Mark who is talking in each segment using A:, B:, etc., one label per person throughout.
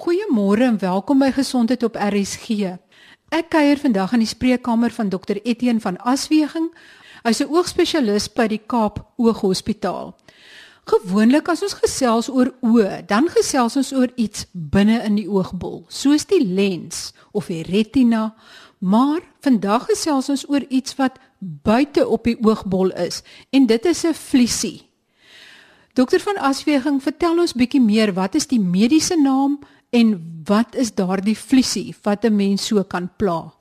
A: Goeiemôre en welkom by Gesondheid op RSG. Ek kuier vandag in die spreekkamer van Dr Etienne van Asweging. Hy's 'n oogspesialis by die Kaap Ooghospitaal. Gewoonlik as ons gesels oor oë, dan gesels ons oor iets binne in die oogbol, soos die lens of die retina, maar vandag gesels ons oor iets wat buite op die oogbol is en dit is 'n vliesie. Dokter van Asweging, vertel ons bietjie meer, wat is die mediese naam en wat is daardie vliesie wat 'n mens so kan pla?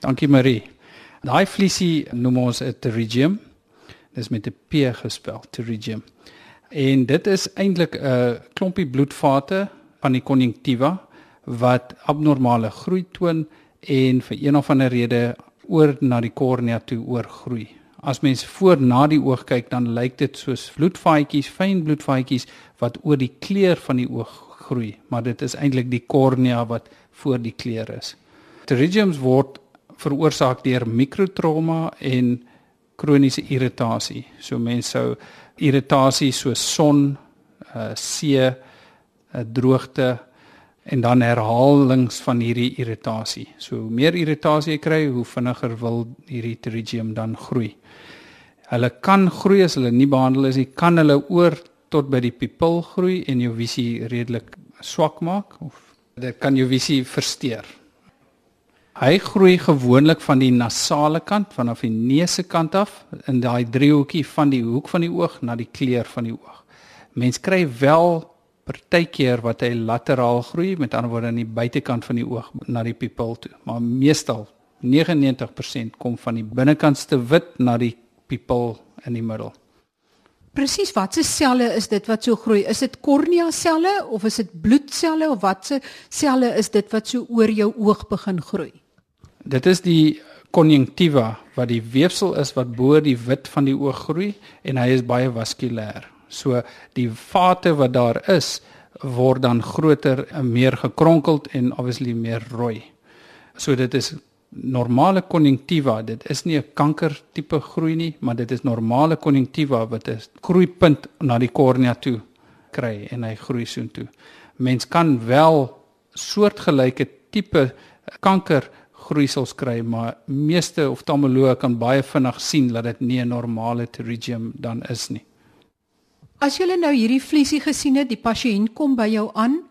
B: Dankie Marie. Daai vliesie noem ons 'n pterygium. Dis met 'n P gespel, pterygium. En dit is eintlik 'n klompie bloedvate van die konjunktiva wat abnormale groei toon en vir een of ander rede oor na die kornea toe oorgroei. As mens voor na die oog kyk, dan lyk dit soos bloedvaatjies, fyn bloedvaatjies wat oor die kleur van die oog groei, maar dit is eintlik die kornea wat voor die kleur is. Pterygiums word veroorsaak deur mikrotrauma en kroniese irritasie. So mense sou irritasie soos son, uh see, uh, droogte en dan herhalings van hierdie irritasie. So hoe meer irritasie jy kry, hoe vinniger wil hierdie pterygium dan groei. Hulle kan groei as hulle nie behandel is nie, kan hulle oor tot by die pupil groei en jou visie redelik swak maak of dit kan jou visie versteur. Hy groei gewoonlik van die nasale kant vanaf die neus se kant af in daai driehoekie van die hoek van die oog na die kleur van die oog. Mens kry wel partykeer wat hy lateraal groei, met ander woorde aan die buitekant van die oog na die pupil toe, maar meestal 99% kom van die binnekantste wit na die pupil in die middel.
A: Presies, watse selle is dit wat so groei? Is dit kornea selle of is dit bloedselle of watse selle is dit wat so oor jou oog begin groei?
B: Dit is die konjunktiva wat die weefsel is wat bo die wit van die oog groei en hy is baie vaskulêr. So die vate wat daar is word dan groter en meer gekronkeld en obviously meer rooi. So dit is normale konjunktiva. Dit is nie 'n kanker tipe groei nie, maar dit is normale konjunktiva wat 'n groeipunt na die kornea toe kry en hy groei soontoe. Mens kan wel soortgelyke tipe kanker groeisels kry, maar meeste oftalmoloë kan baie vinnig sien dat dit nie 'n normale pterygium dan is nie.
A: As jy nou hierdie vliesie gesien het, die pasiënt kom by jou aan.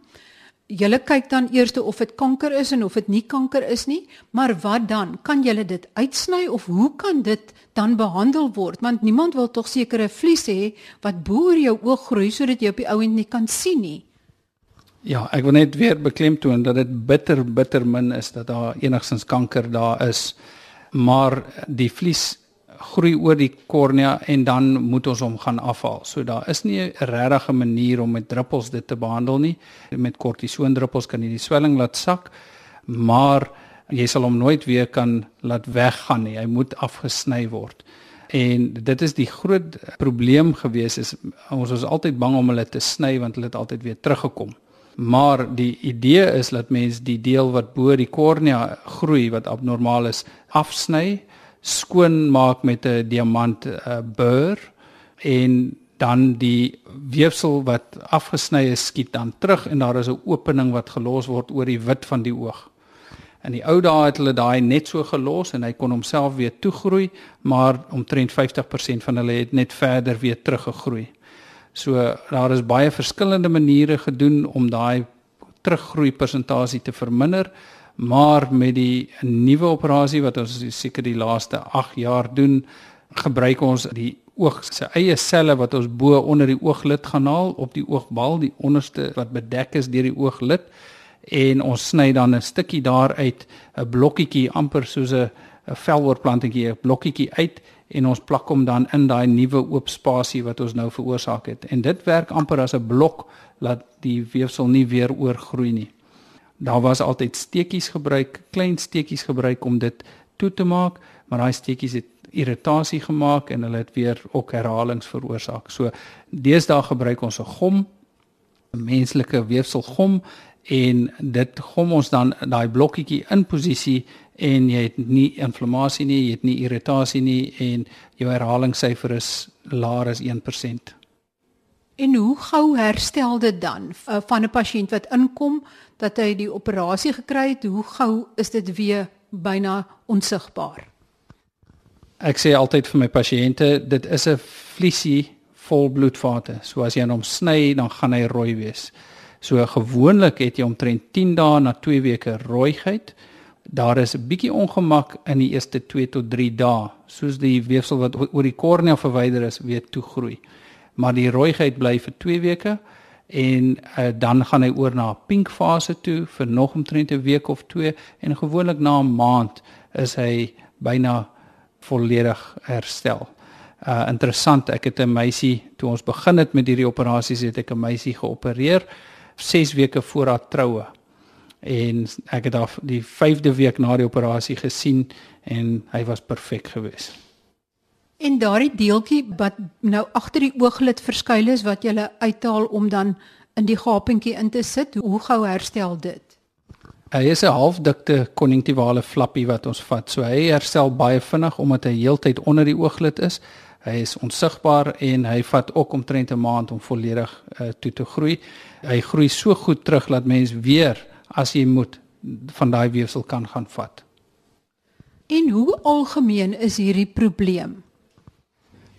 A: Jy kyk dan eers of dit kanker is en of dit nie kanker is nie, maar wat dan? Kan jy dit uitsny of hoe kan dit dan behandel word? Want niemand wil tog seker 'n vlies hê wat bo oor jou oog groei sodat jy op die ouend nie kan sien nie.
B: Ja, ek wil net weer beklemtoon dat dit bitter bitter min is dat daar enigstens kanker daar is. Maar die vlies groei oor die kornea en dan moet ons hom gaan afhaal. So daar is nie 'n regte manier om met druppels dit te behandel nie. Met kortisoondruppels kan jy die swelling laat sak, maar jy sal hom nooit weer kan laat weggaan nie. Hy moet afgesny word. En dit is die groot probleem gewees is ons was altyd bang om hulle te sny want hulle het altyd weer teruggekom. Maar die idee is dat mens die deel wat bo die kornea groei wat abnormaal is, afsny, skoon maak met 'n diamant uh, bur en dan die weefsel wat afgesny is skiet dan terug en daar is 'n opening wat gelos word oor die wit van die oog. In die ou dae het hulle daai net so gelos en hy kon homself weer toegroei, maar omtrent 50% van hulle het net verder weer teruggegroei. So daar is baie verskillende maniere gedoen om daai teruggroei persentasie te verminder, maar met die nuwe operasie wat ons seker die laaste 8 jaar doen, gebruik ons die oog se eie selle wat ons bo onder die ooglid gaan haal op die oogbal, die onderste wat bedek is deur die ooglid en ons sny dan 'n stukkie daaruit, 'n blokkietjie amper soos 'n 'n veloorplantingkie, 'n blokkietjie uit en ons plak hom dan in daai nuwe oop spasie wat ons nou veroorsaak het. En dit werk amper as 'n blok laat die weefsel nie weer oorgroei nie. Daar was altyd steekies gebruik, klein steekies gebruik om dit toe te maak, maar daai steekies het irritasie gemaak en hulle het weer ook herhalings veroorsaak. So deesdae gebruik ons 'n gom, 'n menslike weefselgom en dit gom ons dan daai blokkietjie in posisie en jy het nie inflammasie nie, jy het nie irritasie nie en jou herhalingssyfer is laer as 1%.
A: En hoe gou herstel dit dan uh, van 'n pasiënt wat inkom dat hy die operasie gekry het, hoe gou is dit weer byna onsigbaar?
B: Ek sê altyd vir my pasiënte, dit is 'n vliesie vol bloedvate. So as jy hom sny, dan gaan hy rooi wees. So gewoonlik het jy omtrent 10 dae na 2 weke rooiheid. Daar is 'n bietjie ongemak in die eerste 2 tot 3 dae, soos die weefsel wat oor die kornea verwyder is weer toegroei. Maar die rooiheid bly vir 2 weke en uh, dan gaan hy oor na 'n pink fase toe vir nog omtrent 'n week of 2 en gewoonlik na 'n maand is hy byna volledig herstel. Uh interessant, ek het 'n meisie toe ons begin het met hierdie operasies het ek 'n meisie geopereer 6 weke voor haar troue. En ek het haar die 5de week na die operasie gesien en hy was perfek geweest.
A: En daardie deeltjie wat nou agter die ooglid verskuil is wat jy uithaal om dan in die gapentjie in te sit, hoe gou herstel dit?
B: Hy is 'n halfdikte konjunktivale flappie wat ons vat. So hy herstel baie vinnig omdat hy heeltyd onder die ooglid is. Hy is onsigbaar en hy vat ook omtrent 'n maand om volledig uh, toe te groei. Hy groei so goed terug dat mens weer as jy moet van daai weefsel kan gaan vat.
A: En hoe algemeen is hierdie probleem?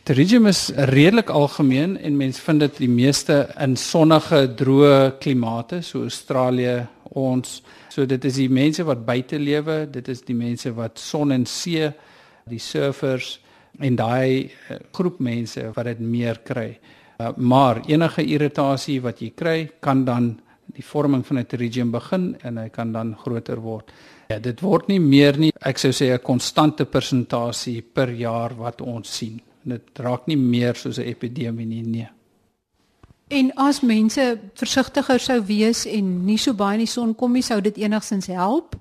B: Pterygium is redelik algemeen en mens vind dit die meeste in sonnige, droë klimate so Australië, ons. So dit is die mense wat buite lewe, dit is die mense wat son en see, die surfers en daai uh, groep mense wat dit meer kry. Uh, maar enige irritasie wat jy kry, kan dan die vorming van 'n pterygium begin en hy kan dan groter word. Ja, dit word nie meer nie, ek sou sê 'n konstante persentasie per jaar wat ons sien. Dit raak nie meer soos 'n epidemie nie, nee.
A: En as mense versigtiger sou wees en nie so baie in die son kom nie, sou dit enigstens help?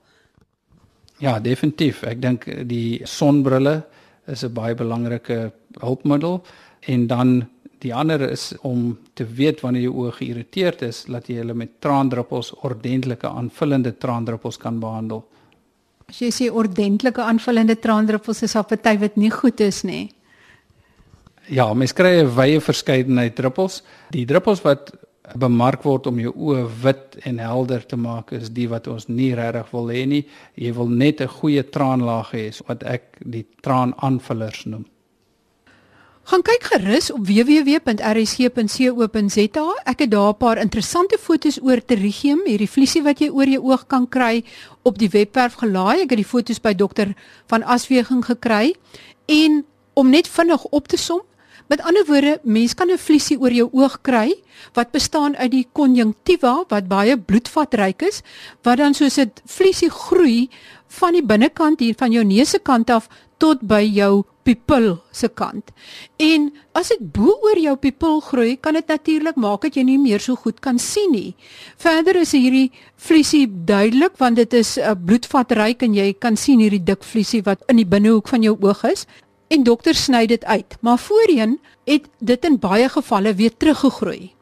B: Ja, definitief. Ek dink die sonbrille is 'n baie belangrike hulpmiddel en dan die ander is om te weet wanneer jou oë geïrriteerd is, dat jy hulle met traandruppels ordentlike aanvullende traandruppels kan behandel.
A: As jy sê ordentlike aanvullende traandruppels is op 'n tyd wat nie goed is nie.
B: Ja, mens kry 'n wye verskeidenheid druppels. Die druppels wat bemark word om jou oë wit en helder te maak is die wat ons nie regtig wil hê nie. Jy wil net 'n goeie traanlaag hê wat ek die traanaanvullers noem.
A: Gaan kyk gerus op www.rsg.co.za. Ek het daar 'n paar interessante foto's oor pterygium, hierdie vliesie wat jy oor jou oog kan kry op die webwerf gelaai. Ek het die foto's by dokter van Asweging gekry en om net vinnig op te som, Met ander woorde, mens kan 'n vliesie oor jou oog kry wat bestaan uit die konjunktiva wat baie bloedvatryk is, wat dan soos 'n vliesie groei van die binnekant hier van jou neus se kant af tot by jou pupil se kant. En as dit bo oor jou pupil groei, kan dit natuurlik maak dat jy nie meer so goed kan sien nie. Verder is hierdie vliesie duidelik want dit is 'n uh, bloedvatryk en jy kan sien hierdie dik vliesie wat in die binnehoek van jou oog is en dokter sny dit uit, maar voorheen het dit in baie gevalle weer teruggegroei.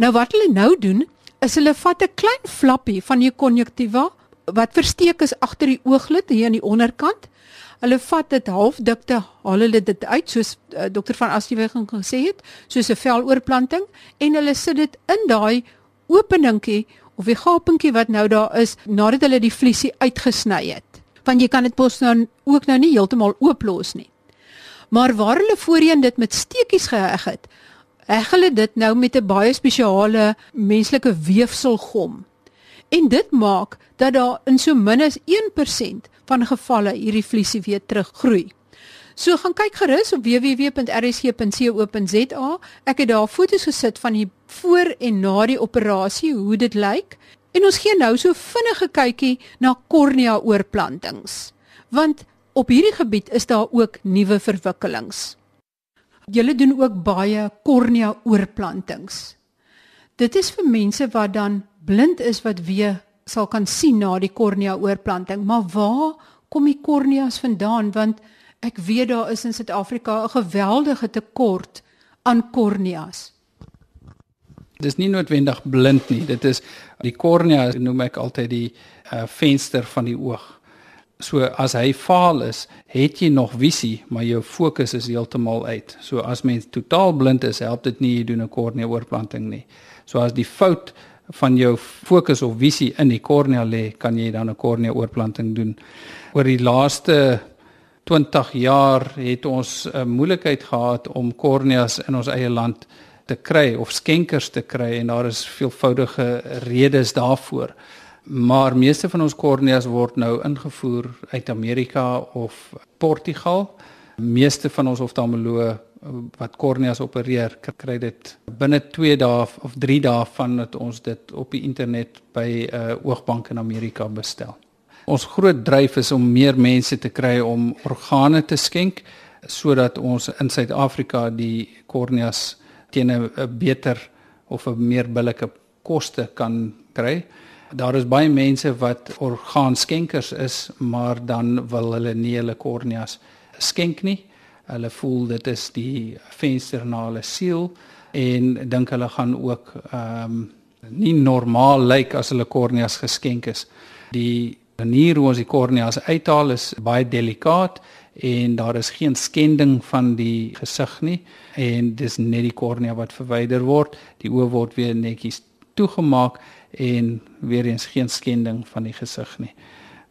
A: Nou wat hulle nou doen, is hulle vat 'n klein flappie van die konjunktiva wat versteek is agter die ooglid hier aan die onderkant. Hulle vat dit halfdikte, haal hulle dit uit soos uh, dokter van Asdieweging gesê het, soos 'n veloorplanting en hulle sit dit in daai openingkie of die gapentjie wat nou daar is nadat hulle die vliesie uitgesny het want jy kan dit mos nou ook nou nie heeltemal ooplos nie. Maar waar hulle voorheen dit met steekies geheg het, heg hulle dit nou met 'n baie spesiale menslike weefselgom. En dit maak dat daar in so min as 1% van gevalle hierdie vliesie weer teruggroei. So gaan kyk gerus op www.rsg.co.za. Ek het daar foto's gesit van die voor en na die operasie, hoe dit lyk. En ons gee nou so vinnige kykie na kornea oorplantings. Want op hierdie gebied is daar ook nuwe verwikkelings. Julle doen ook baie kornea oorplantings. Dit is vir mense wat dan blind is wat weer sal kan sien na die kornea oorplanting. Maar waar kom die korneas vandaan want ek weet daar is in Suid-Afrika 'n geweldige tekort aan korneas.
B: Dis nie noodwendig blind nie. Dit is die kornea noem ek altyd die uh, venster van die oog. So as hy faal is, het jy nog visie, maar jou fokus is heeltemal uit. So as mens totaal blind is, help dit nie jy doen 'n kornea oorplanting nie. So as die fout van jou fokus of visie in die kornea lê, kan jy dan 'n kornea oorplanting doen. Oor die laaste 20 jaar het ons 'n moeilikheid gehad om korneas in ons eie land te kry of skenkers te kry en daar is veelvoudige redes daarvoor. Maar meeste van ons korneas word nou ingevoer uit Amerika of Portugal. Meeste van ons oftalmoloë wat korneas opereer, kry dit binne 2 dae of 3 dae vandat ons dit op die internet by 'n uh, oogbank in Amerika bestel. Ons groot dryf is om meer mense te kry om organe te skenk sodat ons in Suid-Afrika die korneas teen 'n beter of 'n meer billike koste kan kry. Daar is baie mense wat orgaanskenkers is, maar dan wil hulle nie hulle korneas skenk nie. Hulle voel dit is die venster na hulle siel en dink hulle gaan ook ehm um, nie normaal lyk as hulle korneas geskenk is. Die manier hoe ons die korneas uithaal is baie delikaat en daar is geen skending van die gesig nie en dis net die kornea wat verwyder word. Die oë word weer netjies toegemaak en weer eens geen skending van die gesig nie.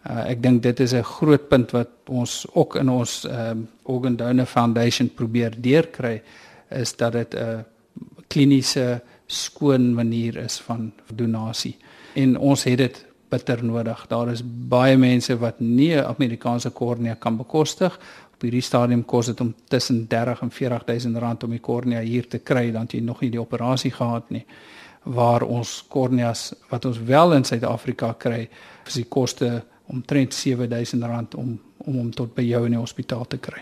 B: Uh, ek dink dit is 'n groot punt wat ons ook in ons um, Organ Donor Foundation probeer deurkry is dat dit 'n kliniese skoon manier is van donasie. En ons het dit bitter nodig. Daar is baie mense wat nie 'n Amerikaanse kornea kan bekostig. Op hierdie stadium kos dit om tussen 30 en 40 000 rand om die kornea hier te kry, dan jy nog nie die operasie gehad nie waar ons korneas wat ons wel in Suid-Afrika kry, is die koste omtrent R7000 om om hom tot by jou in die hospitaal te kry.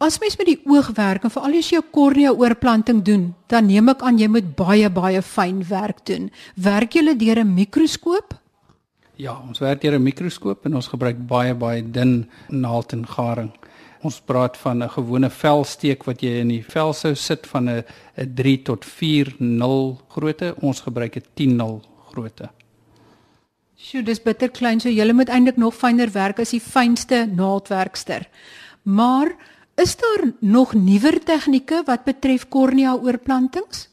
A: As mens met die oog werk en veral as jy 'n kornea oorplanting doen, dan neem ek aan jy moet baie baie fyn werk doen. Werk jy deur 'n mikroskoop?
B: Ja, ons werk deur 'n mikroskoop en ons gebruik baie baie dun naald en garing. Ons praat van 'n gewone velsteek wat jy in die vel sou sit van 'n 'n 3 tot 4 0 grootte. Ons gebruik 'n 10 0 grootte.
A: Sjoe, dis bitter klein, so jy moet eintlik nog fyner werk as die fynste naaldwerkster. Maar is daar nog nuwer tegnieke wat betref kornea oorplantings?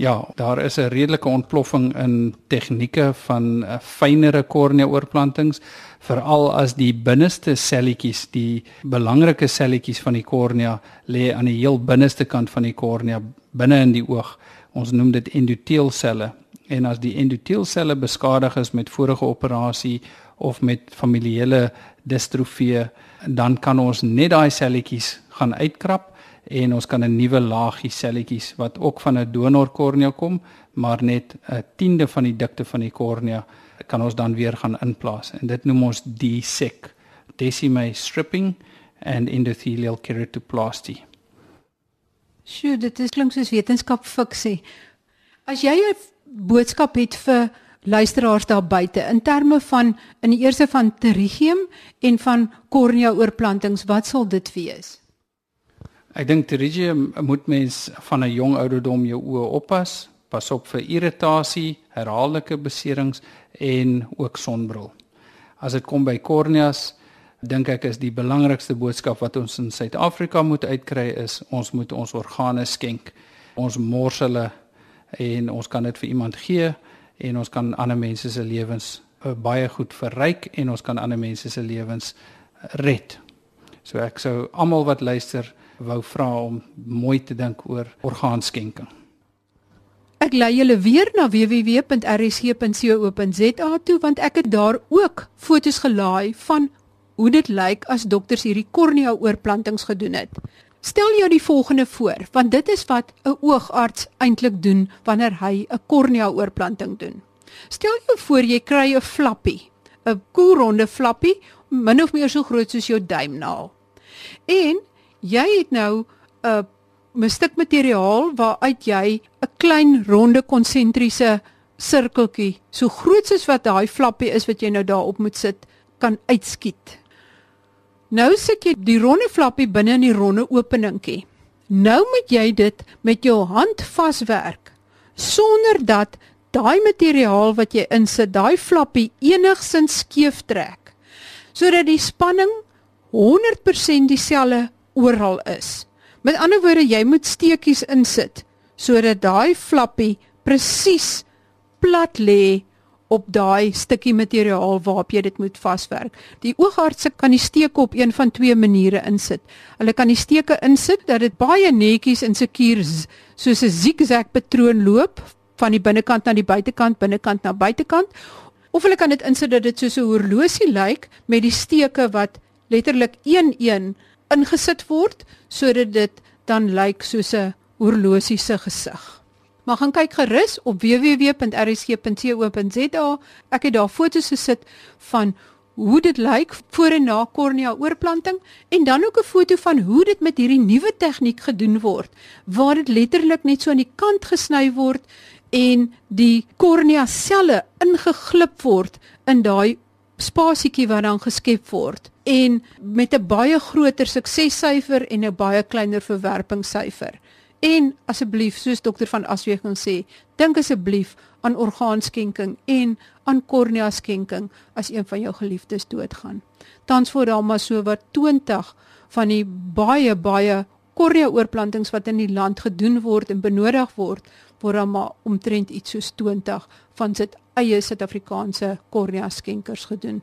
B: Ja, daar is 'n redelike ontploffing in tegnieke van uh, fynere kornea oorplantings veral as die binneste selletjies, die belangrike selletjies van die kornea lê aan die heel binneste kant van die kornea binne in die oog. Ons noem dit endoteelselle. En as die endoteelselle beskadig is met vorige operasie of met familiale distrofie, dan kan ons net daai selletjies gaan uitkrap en ons kan 'n nuwe laagie selletjies wat ook van 'n donor kornea kom, maar net 'n tiende van die dikte van die kornea kan ons dan weer gaan inplaas en dit noem ons DSEC decimate stripping and endothelial keratoplasty.
A: Sjoe, dit is klink soos wetenskap fiksie. As jy 'n boodskap het vir luisteraars daar buite in terme van in die eerste van pterygium en van kornea oorplantings, wat sal dit wees?
B: Ek dink pterygium moet mens van 'n jong ouderdom jou oë oppas, pas op vir irritasie, herhaaldelike beserings en ook sonbril. As dit kom by korneas, dink ek is die belangrikste boodskap wat ons in Suid-Afrika moet uitkry is ons moet ons organe skenk. Ons mors hulle en ons kan dit vir iemand gee en ons kan ander mense se lewens uh, baie goed verryk en ons kan ander mense se lewens red. So ek sou almal wat luister wou vra om mooi te dink oor orgaanskenking.
A: Ek lei julle weer na www.rsg.co.za toe want ek het daar ook fotos gelaai van hoe dit lyk as dokters hierdie kornea oorplantings gedoen het. Stel jou die volgende voor, want dit is wat 'n oogarts eintlik doen wanneer hy 'n kornea oorplanting doen. Stel jou voor jy kry 'n flappie, 'n koelronde flappie, min of meer so groot soos jou duimnaal. En jy het nou 'n 'n stuk materiaal waaruit jy 'n klein ronde konsentriese sirkeltjie so groot soos wat daai flappie is wat jy nou daarop moet sit kan uitskiet. Nou sit jy die ronde flappie binne in die ronde openingkie. Nou moet jy dit met jou hand vaswerk sonder dat daai materiaal wat jy insit, daai flappie enigsins skeef trek. sodat die spanning 100% dieselfde oral is. Met ander woorde, jy moet steekies insit sodat daai flappie presies plat lê op daai stukkie materiaal waarop jy dit moet vaswerk. Die oogartse kan die steke op een van twee maniere insit. Hulle kan die steke insit dat dit baie netjies en sekuur soos 'n zigzag patroon loop van die binnekant na die buitekant, binnekant na buitekant. Of hulle kan dit insit dat dit soos 'n horlosie lyk met die steke wat letterlik 1-1 ingesit word sodat dit dan lyk soos 'n horlosie se gesig. Maar gaan kyk gerus op www.rsg.co.za. Ek het daar foto's gesit van hoe dit lyk voor en na kornea oorplanting en dan ook 'n foto van hoe dit met hierdie nuwe tegniek gedoen word waar dit letterlik net so aan die kant gesny word en die kornea selle ingeglip word in daai spasietjie wat dan geskep word en met 'n baie groter suksessyfer en 'n baie kleiner verwerpingssyfer. En asseblief, soos dokter van Aswegen sê, dink asseblief aan orgaanskenking en aan kornea skenking as een van jou geliefdes doodgaan. Tans voor daar maar so wat 20 van die baie baie kornea oorplantings wat in die land gedoen word en benodig word, word dan maar omtrent iets soos 20 van sit eie Suid-Afrikaanse kornea skenkers gedoen.